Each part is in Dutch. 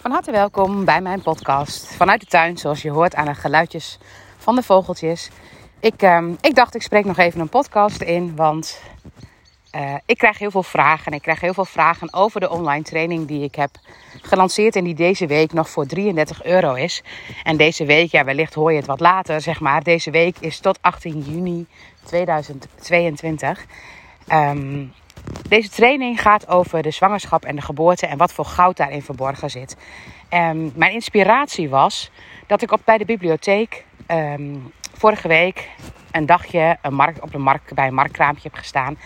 Van harte welkom bij mijn podcast vanuit de tuin, zoals je hoort aan de geluidjes van de vogeltjes. Ik, ehm, ik dacht, ik spreek nog even een podcast in, want uh, ik krijg heel veel vragen. Ik krijg heel veel vragen over de online training die ik heb gelanceerd en die deze week nog voor 33 euro is. En deze week, ja, wellicht hoor je het wat later, zeg maar. Deze week is tot 18 juni 2022. Um, deze training gaat over de zwangerschap en de geboorte en wat voor goud daarin verborgen zit. Um, mijn inspiratie was dat ik op, bij de bibliotheek um, vorige week een dagje een op de markt, bij een marktkraampje heb gestaan.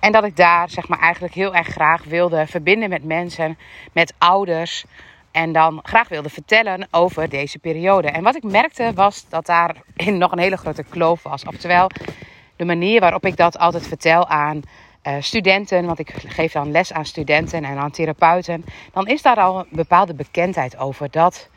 En dat ik daar zeg maar, eigenlijk heel erg graag wilde verbinden met mensen, met ouders. En dan graag wilde vertellen over deze periode. En wat ik merkte was dat daar nog een hele grote kloof was. Oftewel, de manier waarop ik dat altijd vertel aan studenten, want ik geef dan les aan studenten en aan therapeuten, dan is daar al een bepaalde bekendheid over dat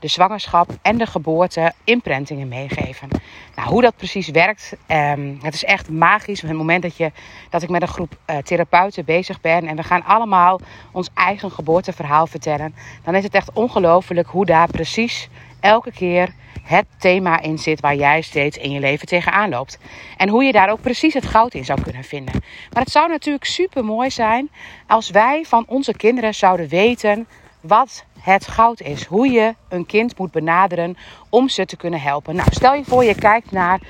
de zwangerschap en de geboorte imprintingen meegeven. Nou, hoe dat precies werkt, um, het is echt magisch. Het moment dat, je, dat ik met een groep uh, therapeuten bezig ben en we gaan allemaal ons eigen geboorteverhaal vertellen, dan is het echt ongelooflijk hoe daar precies elke keer het thema in zit waar jij steeds in je leven tegenaan loopt. En hoe je daar ook precies het goud in zou kunnen vinden. Maar het zou natuurlijk super mooi zijn als wij van onze kinderen zouden weten wat het goud is. Hoe je een kind moet benaderen om ze te kunnen helpen. Nou, stel je voor je kijkt naar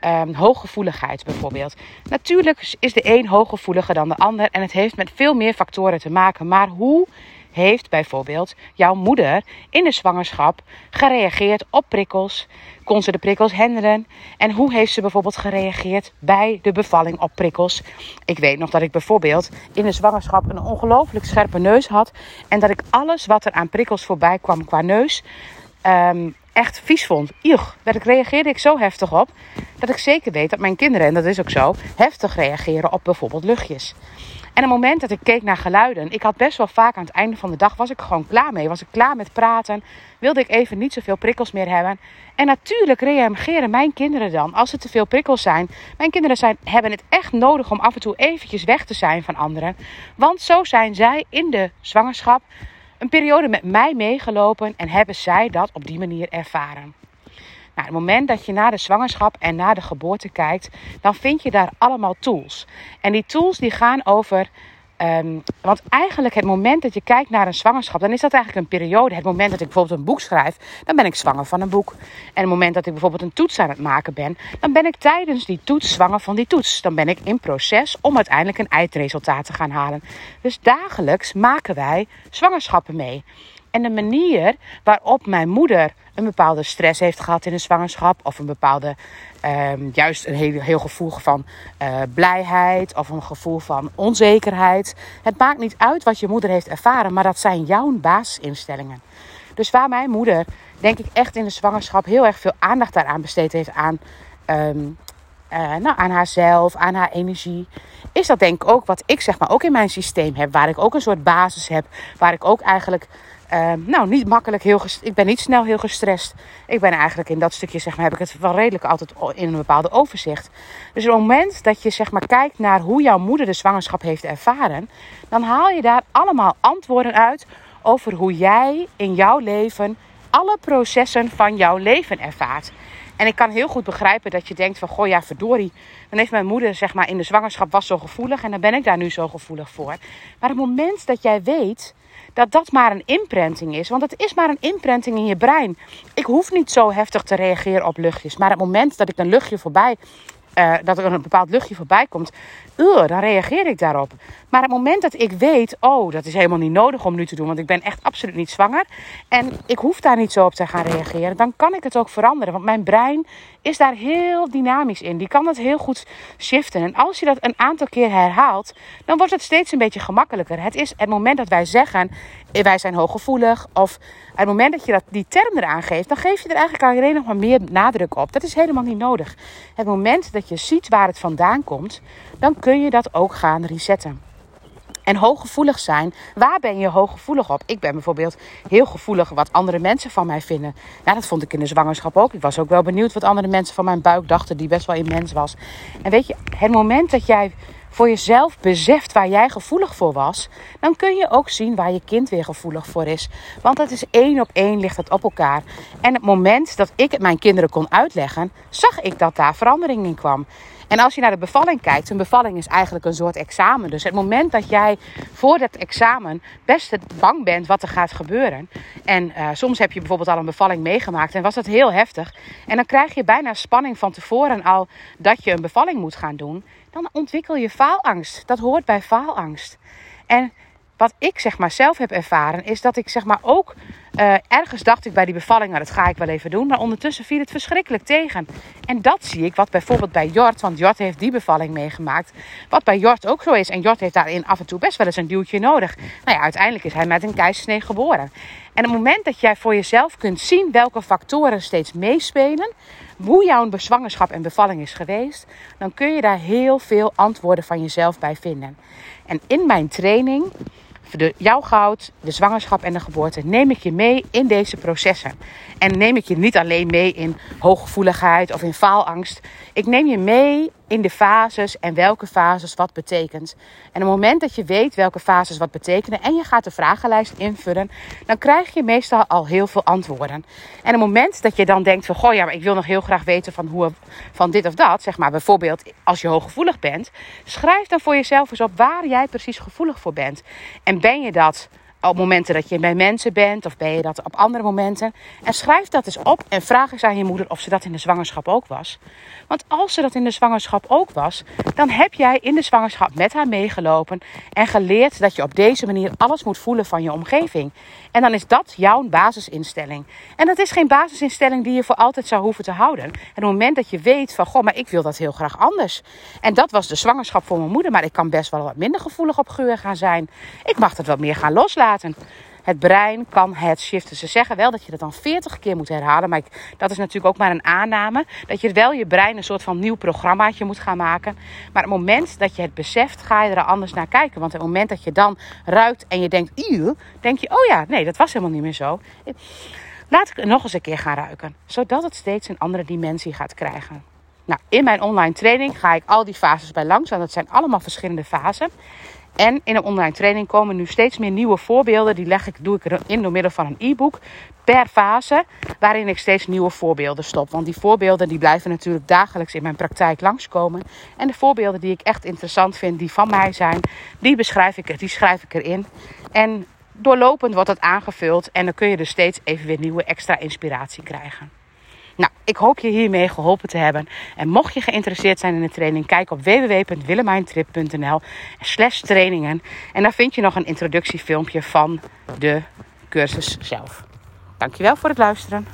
um, hooggevoeligheid bijvoorbeeld. Natuurlijk is de een hooggevoeliger dan de ander en het heeft met veel meer factoren te maken. Maar hoe heeft bijvoorbeeld jouw moeder in de zwangerschap gereageerd op prikkels? Kon ze de prikkels handelen? En hoe heeft ze bijvoorbeeld gereageerd bij de bevalling op prikkels? Ik weet nog dat ik bijvoorbeeld in de zwangerschap een ongelooflijk scherpe neus had. En dat ik alles wat er aan prikkels voorbij kwam qua neus. Um, echt vies vond. Ugh, daar reageerde ik zo heftig op. Dat ik zeker weet dat mijn kinderen, en dat is ook zo, heftig reageren op bijvoorbeeld luchtjes. En het moment dat ik keek naar geluiden, ik had best wel vaak aan het einde van de dag, was ik gewoon klaar mee. Was ik klaar met praten, wilde ik even niet zoveel prikkels meer hebben. En natuurlijk reageren mijn kinderen dan, als er te veel prikkels zijn. Mijn kinderen zijn, hebben het echt nodig om af en toe eventjes weg te zijn van anderen. Want zo zijn zij in de zwangerschap een periode met mij meegelopen en hebben zij dat op die manier ervaren. Nou, het moment dat je naar de zwangerschap en naar de geboorte kijkt, dan vind je daar allemaal tools. En die tools die gaan over Um, want eigenlijk het moment dat je kijkt naar een zwangerschap, dan is dat eigenlijk een periode. Het moment dat ik bijvoorbeeld een boek schrijf, dan ben ik zwanger van een boek. En het moment dat ik bijvoorbeeld een toets aan het maken ben, dan ben ik tijdens die toets zwanger van die toets. Dan ben ik in proces om uiteindelijk een eindresultaat te gaan halen. Dus dagelijks maken wij zwangerschappen mee. En de manier waarop mijn moeder een bepaalde stress heeft gehad in een zwangerschap, of een bepaalde, um, juist een heel, heel gevoel van uh, blijheid, of een gevoel van onzekerheid. Het maakt niet uit wat je moeder heeft ervaren, maar dat zijn jouw basisinstellingen. Dus waar mijn moeder, denk ik, echt in de zwangerschap heel erg veel aandacht daaraan besteed heeft aan, um, uh, nou, aan haarzelf, aan haar energie. Is dat denk ik ook wat ik zeg maar ook in mijn systeem heb. Waar ik ook een soort basis heb. Waar ik ook eigenlijk uh, nou, niet makkelijk heel Ik ben niet snel heel gestrest. Ik ben eigenlijk in dat stukje, zeg maar, heb ik het wel redelijk altijd in een bepaalde overzicht. Dus op het moment dat je, zeg maar, kijkt naar hoe jouw moeder de zwangerschap heeft ervaren, dan haal je daar allemaal antwoorden uit over hoe jij in jouw leven alle processen van jouw leven ervaart. En ik kan heel goed begrijpen dat je denkt van, goh ja, verdorie. Dan heeft mijn moeder, zeg maar, in de zwangerschap was zo gevoelig en dan ben ik daar nu zo gevoelig voor. Maar het moment dat jij weet dat dat maar een imprinting is. Want het is maar een imprinting in je brein. Ik hoef niet zo heftig te reageren op luchtjes. Maar het moment dat ik een luchtje voorbij uh, dat er een bepaald luchtje voorbij komt, uh, dan reageer ik daarop. Maar het moment dat ik weet, oh, dat is helemaal niet nodig om nu te doen, want ik ben echt absoluut niet zwanger en ik hoef daar niet zo op te gaan reageren, dan kan ik het ook veranderen. Want mijn brein is daar heel dynamisch in. Die kan dat heel goed shiften. En als je dat een aantal keer herhaalt, dan wordt het steeds een beetje gemakkelijker. Het is het moment dat wij zeggen, eh, wij zijn hooggevoelig, of het moment dat je dat, die term eraan geeft, dan geef je er eigenlijk alleen nog maar meer nadruk op. Dat is helemaal niet nodig. Het moment dat je ziet waar het vandaan komt, dan kun je dat ook gaan resetten. En hooggevoelig zijn, waar ben je hooggevoelig op? Ik ben bijvoorbeeld heel gevoelig wat andere mensen van mij vinden. Ja, dat vond ik in de zwangerschap ook. Ik was ook wel benieuwd wat andere mensen van mijn buik dachten, die best wel immens was. En weet je, het moment dat jij voor jezelf beseft waar jij gevoelig voor was, dan kun je ook zien waar je kind weer gevoelig voor is. Want het is één op één ligt het op elkaar. En het moment dat ik het mijn kinderen kon uitleggen, zag ik dat daar verandering in kwam. En als je naar de bevalling kijkt, een bevalling is eigenlijk een soort examen. Dus het moment dat jij voor dat examen best bang bent wat er gaat gebeuren. En uh, soms heb je bijvoorbeeld al een bevalling meegemaakt en was dat heel heftig. En dan krijg je bijna spanning van tevoren al dat je een bevalling moet gaan doen. Dan ontwikkel je faalangst. Dat hoort bij faalangst. En wat ik zeg maar zelf heb ervaren, is dat ik zeg maar ook uh, ergens dacht ik bij die bevalling, nou dat ga ik wel even doen. Maar ondertussen viel het verschrikkelijk tegen. En dat zie ik, wat bijvoorbeeld bij Jort, want Jort heeft die bevalling meegemaakt. Wat bij Jort ook zo is. En Jort heeft daarin af en toe best wel eens een duwtje nodig. Nou ja, uiteindelijk is hij met een keizersnee geboren. En het moment dat jij voor jezelf kunt zien welke factoren steeds meespelen, hoe jouw zwangerschap en bevalling is geweest, dan kun je daar heel veel antwoorden van jezelf bij vinden. En in mijn training de, jouw goud, de zwangerschap en de geboorte, neem ik je mee in deze processen. En neem ik je niet alleen mee in hooggevoeligheid of in faalangst. Ik neem je mee in de fases en welke fases wat betekent. En op het moment dat je weet welke fases wat betekenen en je gaat de vragenlijst invullen, dan krijg je meestal al heel veel antwoorden. En op het moment dat je dan denkt van, goh ja, maar ik wil nog heel graag weten van, hoe, van dit of dat, zeg maar bijvoorbeeld als je hooggevoelig bent, schrijf dan voor jezelf eens op waar jij precies gevoelig voor bent. En ben je dat op momenten dat je bij mensen bent of ben je dat op andere momenten. En schrijf dat eens op en vraag eens aan je moeder of ze dat in de zwangerschap ook was. Want als ze dat in de zwangerschap ook was, dan heb jij in de zwangerschap met haar meegelopen en geleerd dat je op deze manier alles moet voelen van je omgeving. En dan is dat jouw basisinstelling. En dat is geen basisinstelling die je voor altijd zou hoeven te houden. En op het moment dat je weet van, goh, maar ik wil dat heel graag anders. En dat was de zwangerschap voor mijn moeder, maar ik kan best wel wat minder gevoelig op geur gaan zijn. Ik mag dat wat meer gaan loslaten. Het brein kan het shiften. Ze zeggen wel dat je dat dan 40 keer moet herhalen. Maar dat is natuurlijk ook maar een aanname. Dat je wel je brein een soort van nieuw programmaatje moet gaan maken. Maar het moment dat je het beseft, ga je er anders naar kijken. Want het moment dat je dan ruikt en je denkt, denk je, oh ja, nee, dat was helemaal niet meer zo. Laat ik het nog eens een keer gaan ruiken. Zodat het steeds een andere dimensie gaat krijgen. Nou, in mijn online training ga ik al die fases bij langs. Want dat zijn allemaal verschillende fasen. En in een online training komen nu steeds meer nieuwe voorbeelden. Die leg ik, doe ik erin door middel van een e-book per fase. Waarin ik steeds nieuwe voorbeelden stop. Want die voorbeelden die blijven natuurlijk dagelijks in mijn praktijk langskomen. En de voorbeelden die ik echt interessant vind, die van mij zijn, die beschrijf ik, die schrijf ik erin. En doorlopend wordt dat aangevuld. En dan kun je dus steeds even weer nieuwe extra inspiratie krijgen. Nou, ik hoop je hiermee geholpen te hebben. En mocht je geïnteresseerd zijn in de training, kijk op www.willemijntrip.nl slash trainingen. En daar vind je nog een introductiefilmpje van de cursus zelf. Dankjewel voor het luisteren.